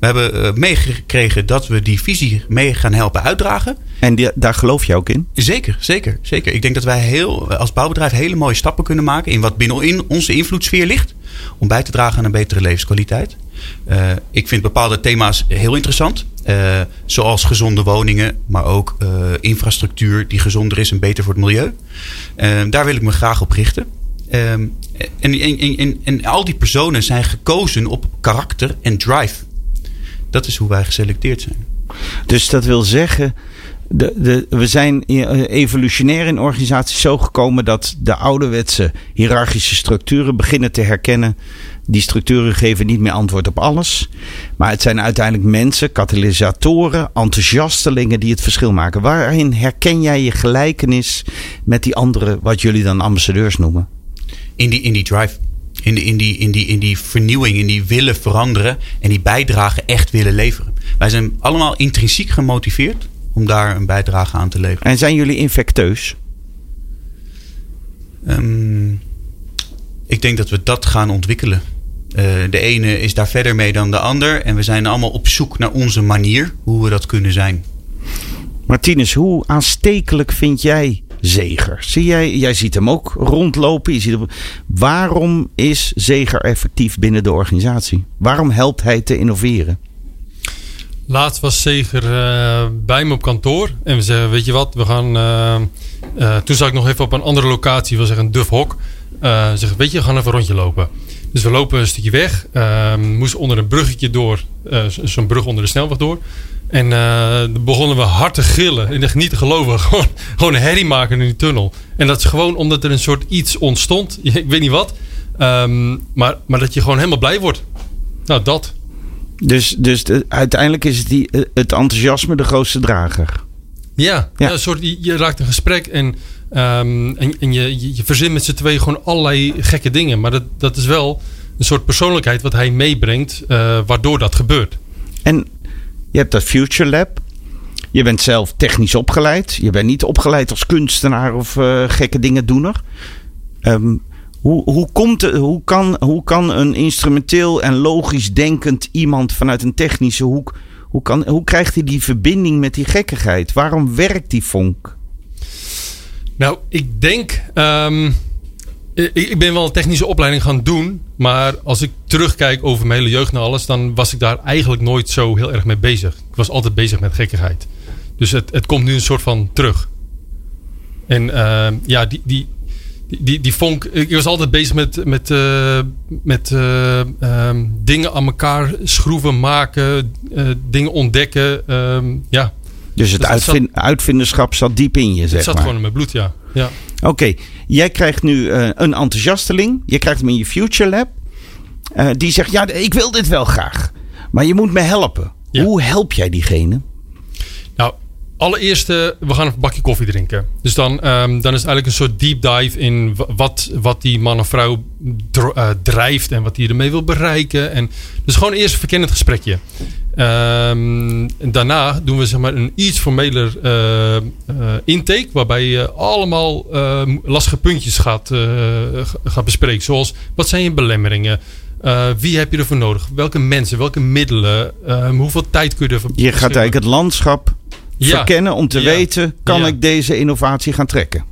we hebben uh, meegekregen dat we die visie mee gaan helpen uitdragen. En die, daar geloof je ook in? Zeker, zeker, zeker. Ik denk dat wij heel, als bouwbedrijf hele mooie stappen kunnen maken in wat binnen in onze invloedssfeer ligt. Om bij te dragen aan een betere levenskwaliteit. Uh, ik vind bepaalde thema's heel interessant. Uh, zoals gezonde woningen, maar ook uh, infrastructuur die gezonder is en beter voor het milieu. daar wil ik me graag op richten. En, en, en, en, al die personen zijn gekozen op karakter en drive. Dat is hoe wij geselecteerd zijn. Dus dat wil zeggen, de, de, we zijn evolutionair in organisaties zo gekomen dat de ouderwetse hiërarchische structuren beginnen te herkennen. Die structuren geven niet meer antwoord op alles. Maar het zijn uiteindelijk mensen, katalysatoren, enthousiastelingen die het verschil maken. Waarin herken jij je gelijkenis met die andere, wat jullie dan ambassadeurs noemen? In die, in die drive. In, de, in, die, in, die, in die vernieuwing, in die willen veranderen en die bijdrage echt willen leveren. Wij zijn allemaal intrinsiek gemotiveerd om daar een bijdrage aan te leveren. En zijn jullie infecteus? Um, ik denk dat we dat gaan ontwikkelen. Uh, de ene is daar verder mee dan de ander. En we zijn allemaal op zoek naar onze manier hoe we dat kunnen zijn. Martinus, hoe aanstekelijk vind jij Zeger? Zie jij, jij ziet hem ook rondlopen. Je ziet hem, waarom is Zeger effectief binnen de organisatie? Waarom helpt hij te innoveren? Laatst was Zeger uh, bij me op kantoor. En we zeggen, weet je wat, we gaan... Uh, uh, toen zat ik nog even op een andere locatie. We zeggen een Duf Hok. zeggen, weet je, we gaan even rondje lopen. Dus we lopen een stukje weg. moesten onder een bruggetje door. Zo'n brug onder de snelweg door. En dan begonnen we hard te gillen. En echt niet te geloven. <laughs> Gewoon, gewoon een herrie maken in die tunnel. En dat is gewoon omdat er een soort iets ontstond. <laughs> Ik weet niet wat. Um, maar, maar dat je gewoon helemaal blij wordt. Nou, dat. Dus, dus de, uiteindelijk is het, die, het enthousiasme de grootste drager. Ja, ja. een soort, je, je, raakt een gesprek en, um, en, en je, je, je verzint met z'n tweeën gewoon allerlei gekke dingen. Maar dat, dat is wel een soort persoonlijkheid wat hij meebrengt, uh, waardoor dat gebeurt. En je hebt dat Future Lab. Je bent zelf technisch opgeleid. Je bent niet opgeleid als kunstenaar of uh, gekke dingen doener. Um, hoe, hoe, komt hoe, kan, hoe kan een instrumenteel en logisch denkend iemand vanuit een technische hoek. Hoe, kan, hoe krijgt hij die verbinding met die gekkigheid? Waarom werkt die vonk? Nou, ik denk. Um, ik, ik, ben wel een technische opleiding gaan doen. Maar als ik terugkijk over mijn hele jeugd naar alles. dan was ik daar eigenlijk nooit zo heel erg mee bezig. Ik was altijd bezig met gekkigheid. Dus het, het komt nu een soort van terug. En uh, ja, die, die, die, die vonk, ik was altijd bezig met, met, uh, met uh, um, dingen aan elkaar schroeven, maken, dingen ontdekken. Um, ja. Dus het dus uitvind, zat, uitvinderschap zat diep in je, zeg Het zat maar. gewoon in mijn bloed, ja. Ja. Oké, okay. jij krijgt nu een enthousiasteling. Je krijgt hem in je Future Lab. die zegt, ja, ik wil dit wel graag. Maar je moet me helpen. Ja. Hoe help jij diegene? Allereerst, uh, we gaan een bakje koffie drinken. Dus dan, um, dan is het eigenlijk een soort deep dive in wat, wat die man of vrouw uh, drijft en wat hij ermee wil bereiken. En, dus gewoon eerst een verkennend gesprekje. Um, en daarna doen we zeg maar een iets formeler uh, intake, waarbij je allemaal lastige puntjes gaat, gaat bespreken. Zoals wat zijn je belemmeringen? Uh, wie heb je ervoor nodig? Welke mensen, welke middelen? Hoeveel tijd kun je ervoor Je gaat eigenlijk het landschap ja. verkennen om te ja. weten... kan ja. ik deze innovatie gaan trekken?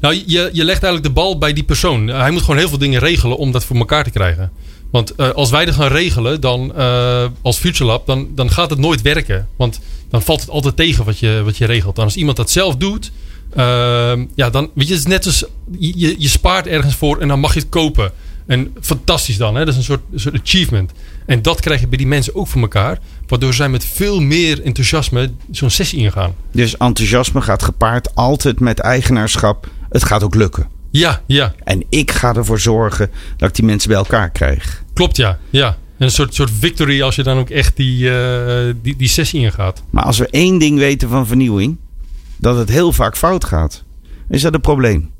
Nou, je, je legt eigenlijk de bal bij die persoon. Hij moet gewoon heel veel dingen regelen om dat voor elkaar te krijgen. Want uh, als wij dat gaan regelen, dan uh, als FutureLab, dan, dan gaat het nooit werken. Want dan valt het altijd tegen wat je, wat je regelt. En als iemand dat zelf doet, uh, ja, dan weet je, het is net als je, je spaart ergens voor en dan mag je het kopen. En fantastisch dan, hè? dat is een soort, een soort achievement. En dat krijg je bij die mensen ook voor elkaar. Waardoor zij met veel meer enthousiasme zo'n sessie ingaan. Dus enthousiasme gaat gepaard altijd met eigenaarschap. Het gaat ook lukken. Ja, ja. En ik ga ervoor zorgen dat ik die mensen bij elkaar krijg. Klopt, ja. ja. En een soort, soort victory als je dan ook echt die, uh, die, die sessie ingaat. Maar als we één ding weten van vernieuwing, dat het heel vaak fout gaat. Is dat een probleem?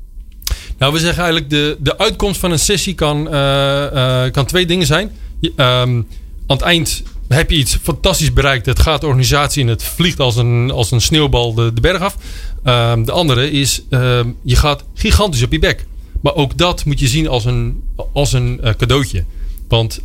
Nou, we zeggen eigenlijk de, de uitkomst van een sessie kan, uh, uh, kan twee dingen zijn. Um, aan het eind heb je iets fantastisch bereikt. Het gaat de organisatie en het vliegt als een, als een sneeuwbal de, de berg af. Um, de andere is, um, je gaat gigantisch op je bek. Maar ook dat moet je zien als een, als een uh, cadeautje. Want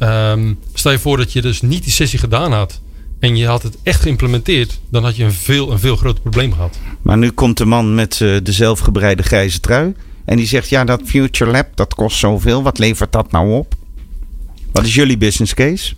stel je voor dat je dus niet die sessie gedaan had. En je had het echt geïmplementeerd. Dan had je een veel, een veel groter probleem gehad. Maar nu komt de man met uh, de zelfgebreide grijze trui. En die zegt, ja dat Future Lab dat kost zoveel. Wat levert dat nou op? Wat is jullie business case?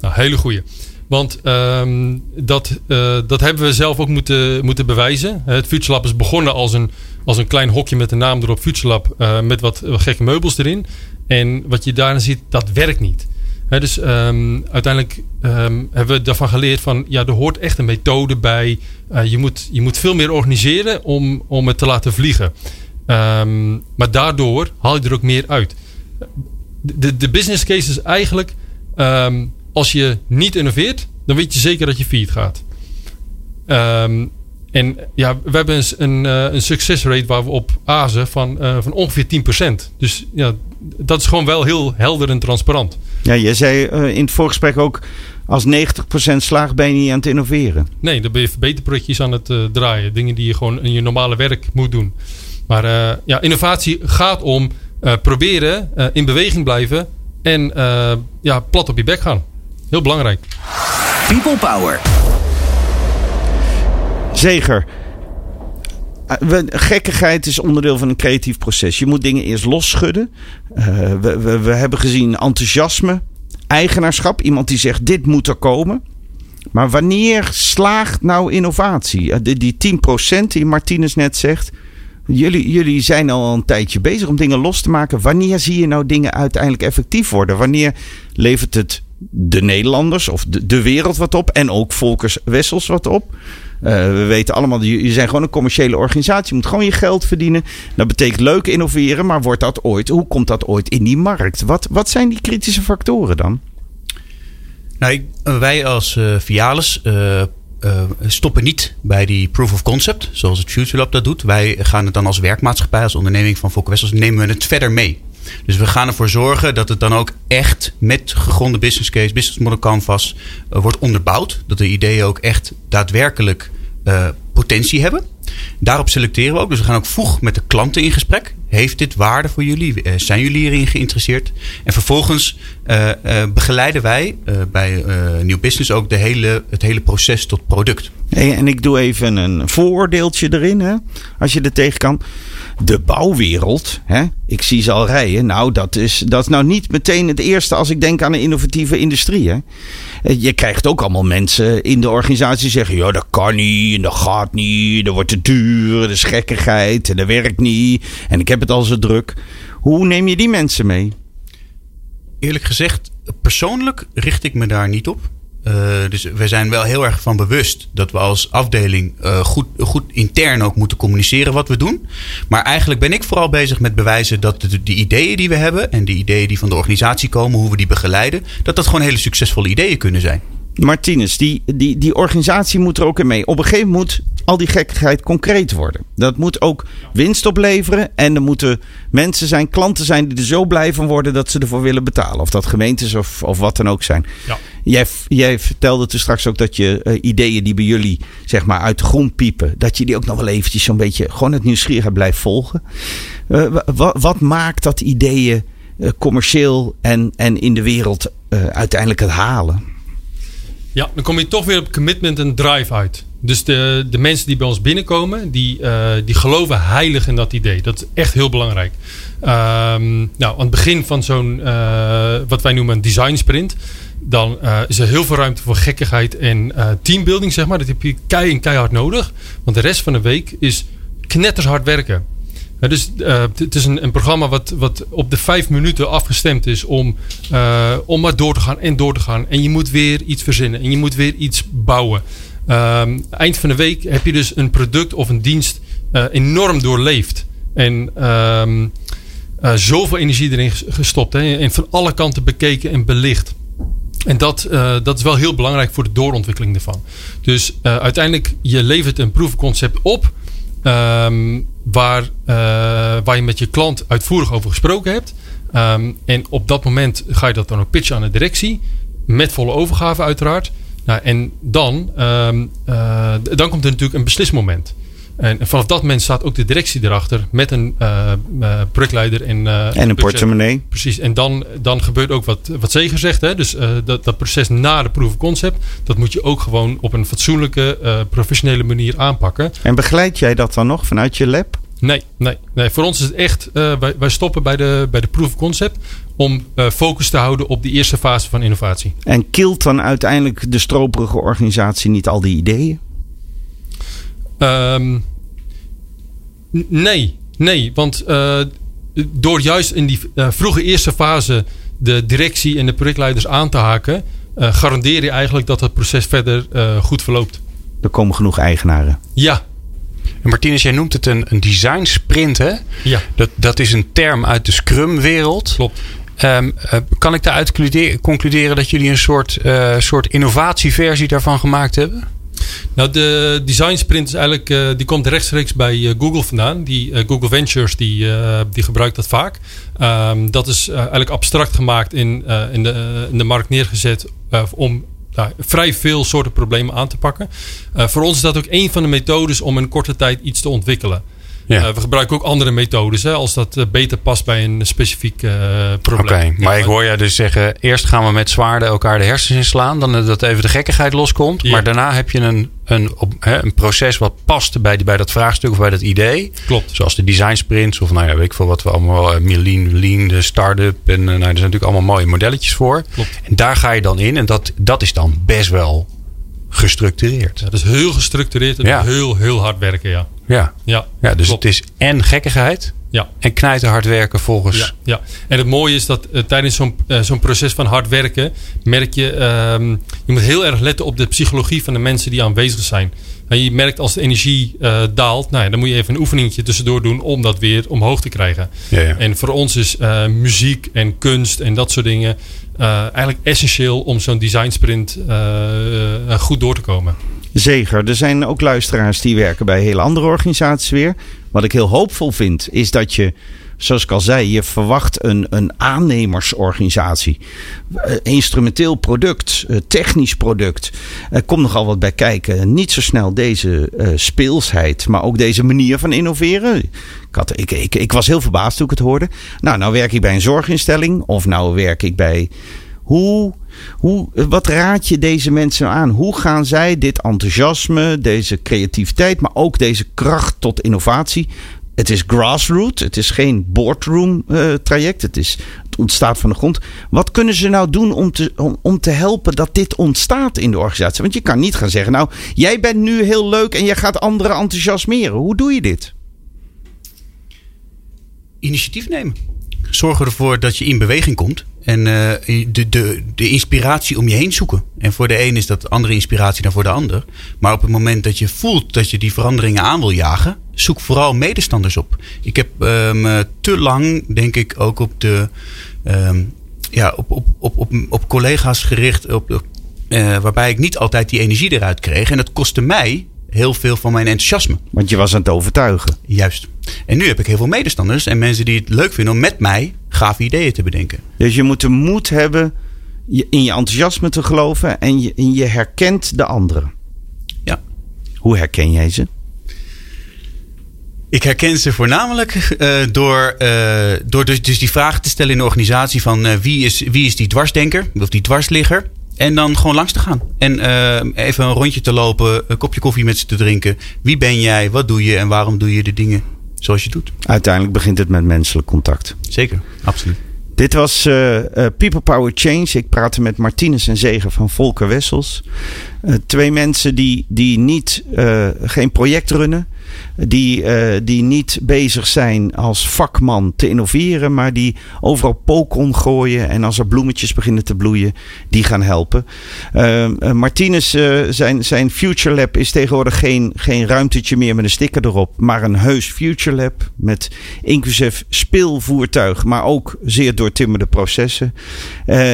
Nou, hele goede. Want um, dat, uh, dat hebben we zelf ook moeten, moeten bewijzen. Het FutureLab is begonnen als een, als een klein hokje met de naam erop FutureLab. Uh, met wat, wat, gekke meubels erin. En wat je daarin ziet, dat werkt niet. Dus um, uiteindelijk um, hebben we daarvan geleerd van... ja, er hoort echt een methode bij. Uh, je, moet, je moet veel meer organiseren om, om het te laten vliegen. maar daardoor haal je er ook meer uit. De, de business case is eigenlijk als je niet innoveert, dan weet je zeker dat je failliet gaat. Um, en ja, we hebben een, een, een succesrate waar we op azen van, uh, van ongeveer 10%. Dus ja, dat is gewoon wel heel helder en transparant. Ja, je zei uh, in het voorgesprek ook... als 90% slaagt ben je niet aan het innoveren. Nee, dan ben je verbeterprojectjes aan het uh, draaien. Dingen die je gewoon in je normale werk moet doen. Maar ja, innovatie gaat om proberen, in beweging blijven... en ja, plat op je bek gaan. Heel belangrijk. People Power. Zeger. Gekkigheid is onderdeel van een creatief proces. Je moet dingen eerst losschudden. Uh, we, we, we, hebben gezien enthousiasme, eigenaarschap. Iemand die zegt: dit moet er komen. Maar wanneer slaagt nou innovatie? Die, die 10% die Martinez net zegt. Jullie, jullie zijn al een tijdje bezig om dingen los te maken. Wanneer zie je nou dingen uiteindelijk effectief worden? Wanneer levert het de Nederlanders of de, de wereld wat op. En ook Volkers Wessels wat op. Uh, we weten allemaal, je zijn gewoon een commerciële organisatie. Je moet gewoon je geld verdienen. Dat betekent leuk innoveren, maar wordt dat ooit, hoe komt dat ooit in die markt? Wat, wat zijn die kritische factoren dan? Nou, wij als uh, Vialis uh, stoppen niet bij die proof of concept, zoals het Future Lab dat doet. Wij gaan het dan als werkmaatschappij, als onderneming van Volker Wessels, nemen we het verder mee. Dus we gaan ervoor zorgen dat het dan ook echt met gegronde business case, business model canvas uh, wordt onderbouwd. Dat de ideeën ook echt daadwerkelijk uh, potentie hebben. Daarop selecteren we ook. Dus we gaan ook vroeg met de klanten in gesprek. Heeft dit waarde voor jullie? Uh, zijn jullie hierin geïnteresseerd? En vervolgens uh, uh, begeleiden wij bij Nieuw Business ook de hele, het hele proces tot product. En ik doe even een vooroordeeltje erin, hè, als je er tegen kan de bouwwereld. Hè? Ik zie ze al rijden. Nou, dat is, dat is nou niet meteen het eerste als ik denk aan een innovatieve industrie. Hè? Eh, je krijgt ook allemaal mensen in de organisatie die zeggen: ja, dat kan niet en dat gaat niet. Dat wordt te duur, dat is gekkigheid en dat werkt niet. En ik heb het al zo druk. Hoe neem je die mensen mee? Eerlijk gezegd, persoonlijk richt ik me daar niet op. Uh, dus we zijn wel heel erg van bewust dat we als afdeling uh, goed, goed intern ook moeten communiceren wat we doen. Maar eigenlijk ben ik vooral bezig met bewijzen dat de, de, ideeën die we hebben en de ideeën die van de organisatie komen, hoe we die begeleiden, dat dat gewoon hele succesvolle ideeën kunnen zijn. Martinez, die, die, die organisatie moet er ook in mee. Op een gegeven moment moet al die gekkigheid concreet worden. Dat moet ook winst opleveren. En er moeten mensen zijn, klanten zijn die er zo blij van worden dat ze ervoor willen betalen. Of dat gemeentes of, of wat dan ook zijn. Ja. Jij, jij vertelde toen straks ook dat je uh, ideeën die bij jullie zeg maar uit de grond piepen. Dat je die ook nog wel eventjes zo'n beetje gewoon het nieuwsgierigheid blijft volgen. Uh, wat, maakt dat ideeën eh, commercieel en, en in de wereld eh, uiteindelijk het halen? Ja, dan kom je toch weer op commitment en drive uit. Dus de, de mensen die bij ons binnenkomen, die, uh, die geloven heilig in dat idee. Dat is echt heel belangrijk. Um, nou, aan het begin van zo'n, uh, wat wij noemen een design sprint, dan uh, is er heel veel ruimte voor gekkigheid en teambuilding, zeg maar. Dat heb je kei keihard nodig. Want de rest van de week is knetters hard werken. Dus uh, het is een, een, programma wat, wat op de vijf minuten afgestemd is om, uh, om maar door te gaan en door te gaan. En je moet weer iets verzinnen en je moet weer iets bouwen. Um, eind van de week heb je dus een product of een dienst enorm doorleefd. En um, zoveel energie erin gestopt. Hè, en van alle kanten bekeken en belicht. En dat, dat is wel heel belangrijk voor de doorontwikkeling ervan. Dus uh, uiteindelijk, je levert een proefconcept op. Um, waar, uh, waar je met je klant uitvoerig over gesproken hebt. Um, en op dat moment ga je dat dan ook pitchen aan de directie. Met volle overgave uiteraard. Nou, en dan, um, dan komt er natuurlijk een beslismoment. En vanaf dat moment staat ook de directie erachter met een uh, uh, projectleider en, uh, en een portemonnee. Precies. En dan, dan gebeurt ook wat, wat Zeger zegt. Hè? Dus dat, dat proces na de proof of concept, dat moet je ook gewoon op een fatsoenlijke, professionele manier aanpakken. En begeleid jij dat dan nog vanuit je lab? Nee, nee, nee. voor ons is het echt, wij, wij stoppen bij de, bij de proof of concept om focus te houden op die eerste fase van innovatie. En kilt dan uiteindelijk de stroperige organisatie niet al die ideeën? Um, nee, nee. Want uh, door juist in die uh, vroege eerste fase de directie en de projectleiders aan te haken, uh, garandeer je eigenlijk dat het proces verder goed verloopt. Er komen genoeg eigenaren. Ja. En Martinez, jij noemt het een, een design sprint, hè? Ja. Dat, dat is een term uit de Scrum-wereld. Klopt. Um, uh, kan ik daaruit concluderen dat jullie een soort, uh, soort innovatieversie daarvan gemaakt hebben? Nou, de design sprint is eigenlijk, uh, die komt rechtstreeks bij uh, Google vandaan. Die, uh, Google Ventures die, die gebruikt dat vaak. Um, dat is eigenlijk abstract gemaakt in, in, de, de markt neergezet om nou, vrij veel soorten problemen aan te pakken. voor ons is dat ook een van de methodes om in korte tijd iets te ontwikkelen. Ja. Uh, we gebruiken ook andere methodes hè, als dat uh, beter past bij een specifiek uh, probleem. Oké, okay, maar ja, ik hoor jij dus zeggen: eerst gaan we met zwaarden elkaar de hersens inslaan, dan dat even de gekkigheid loskomt. Ja. Maar daarna heb je een, een, op, hè, een proces wat past bij, bij dat vraagstuk of bij dat idee. Klopt. Zoals de design sprints of nou ja, weet ik veel wat we allemaal, lean, lean, de start-up. En nou, er zijn natuurlijk allemaal mooie modelletjes voor. Klopt. En daar ga je dan in en dat, dat is dan best wel gestructureerd. Ja, dat is heel gestructureerd en Ja. heel, heel hard werken, ja. Ja, Ja, ja dus klopt. het is en gekkigheid Ja. en knijten hard werken volgens. Ja, ja. En het mooie is dat uh, tijdens zo'n uh, zo'n proces van hard werken merk je, um, je moet heel erg letten op de psychologie van de mensen die aanwezig zijn. En je merkt als de energie uh, daalt, nou ja, dan moet je even een oefeningetje tussendoor doen om dat weer omhoog te krijgen. Ja, ja. En voor ons is muziek en kunst en dat soort dingen eigenlijk essentieel om zo'n design sprint goed door te komen. Zeker. Er zijn ook luisteraars die werken bij hele andere organisaties weer. Wat ik heel hoopvol vind, is dat je, zoals ik al zei, je verwacht een, een aannemersorganisatie. Uh, instrumenteel product, uh, technisch product. Er komt nogal wat bij kijken. Niet zo snel deze uh, speelsheid, maar ook deze manier van innoveren. Ik, ik, ik, ik was heel verbaasd toen ik het hoorde. Nou, nou werk ik bij een zorginstelling of nou werk ik bij. Hoe, hoe, wat raad je deze mensen aan? Hoe gaan zij dit enthousiasme, deze creativiteit, maar ook deze kracht tot innovatie? Het is grassroots, het is geen boardroom uh, traject, het, is, het ontstaat van de grond. Wat kunnen ze nou doen om te, om te helpen dat dit ontstaat in de organisatie? Want je kan niet gaan zeggen, nou, jij bent nu heel leuk en jij gaat anderen enthousiasmeren. Hoe doe je dit? Initiatief nemen. Zorg ervoor dat je in beweging komt. En uh, de, de, de inspiratie om je heen zoeken. En voor de een is dat andere inspiratie dan voor de ander. Maar op het moment dat je voelt dat je die veranderingen aan wil jagen, zoek vooral medestanders op. Ik heb um, te lang, denk ik, ook op de. Um, ja, op, op, op, op, collega's gericht. Op, uh, waarbij ik niet altijd die energie eruit kreeg. En dat kostte mij heel veel van mijn enthousiasme. Want je was aan het overtuigen. Juist. En nu heb ik heel veel medestanders en mensen die het leuk vinden om met mij gave ideeën te bedenken. Dus je moet de moed hebben in je enthousiasme te geloven en je, en je herkent de anderen. Ja. Hoe herken jij ze? Ik herken ze voornamelijk uh, door, uh, door dus, dus, die vraag te stellen in de organisatie van uh, wie, is, wie is die dwarsdenker of die dwarsligger. En dan gewoon langs te gaan. En even een rondje te lopen, een kopje koffie met ze te drinken. Wie ben jij, wat doe je en waarom doe je de dingen zoals je doet? Uiteindelijk begint het met menselijk contact. Zeker, absoluut. Dit was People Power Change. Ik praatte met Martinez en Zeger van Volker Wessels. twee mensen die, die niet, geen project runnen die, uh, die niet bezig zijn als vakman te innoveren, maar die overal pokon gooien en als er bloemetjes beginnen te bloeien, die gaan helpen. Uh, Martinez, zijn, zijn Future Lab is tegenwoordig geen, geen ruimtetje meer met een sticker erop, maar een heus Future Lab met inclusief speelvoertuig, maar ook zeer doortimmerde processen.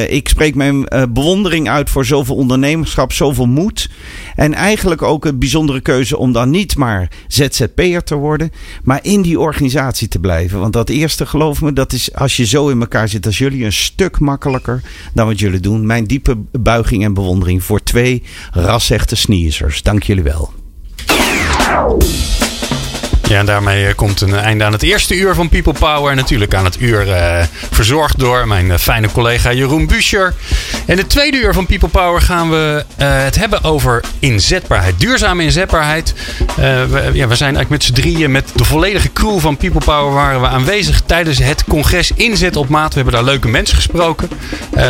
ik spreek mijn bewondering uit voor zoveel ondernemerschap, zoveel moed en eigenlijk ook een bijzondere keuze om dan niet maar ZZP'er te worden, maar in die organisatie te blijven. Want dat eerste, geloof me, dat is als je zo in elkaar zit als jullie, een stuk makkelijker dan wat jullie doen. Mijn diepe buiging en bewondering voor twee rasechte sneezers. Dank jullie wel. Ja, en daarmee eh, komt een einde aan het eerste uur van People Power. En natuurlijk aan het uur uh, verzorgd door mijn uh, fijne collega Jeroen Buescher. En het tweede uur van People Power gaan we het hebben over inzetbaarheid. Duurzame inzetbaarheid. We, ja, we zijn eigenlijk met z'n drieën met de volledige crew van People Power waren we aanwezig tijdens het congres Inzet op Maat. We hebben daar leuke mensen gesproken.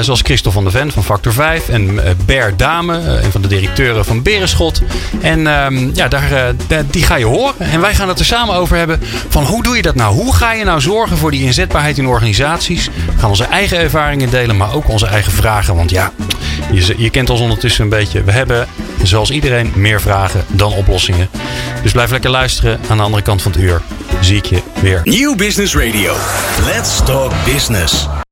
zoals Christel van der Ven van Factor 5. En Ber Dame, een van de directeuren van Berenschot. En ehm, ja, daar, die ga je horen. En wij gaan het samen over hebben. Van hoe doe je dat nou? Hoe ga je nou zorgen voor die inzetbaarheid in organisaties? We gaan onze eigen ervaringen delen, maar ook onze eigen vragen. Want ja, je, je kent ons ondertussen een beetje. We hebben, zoals iedereen, meer vragen dan oplossingen. Dus blijf lekker luisteren. Aan de andere kant van het uur zie ik je weer. Nieuw Business Radio. Let's talk business.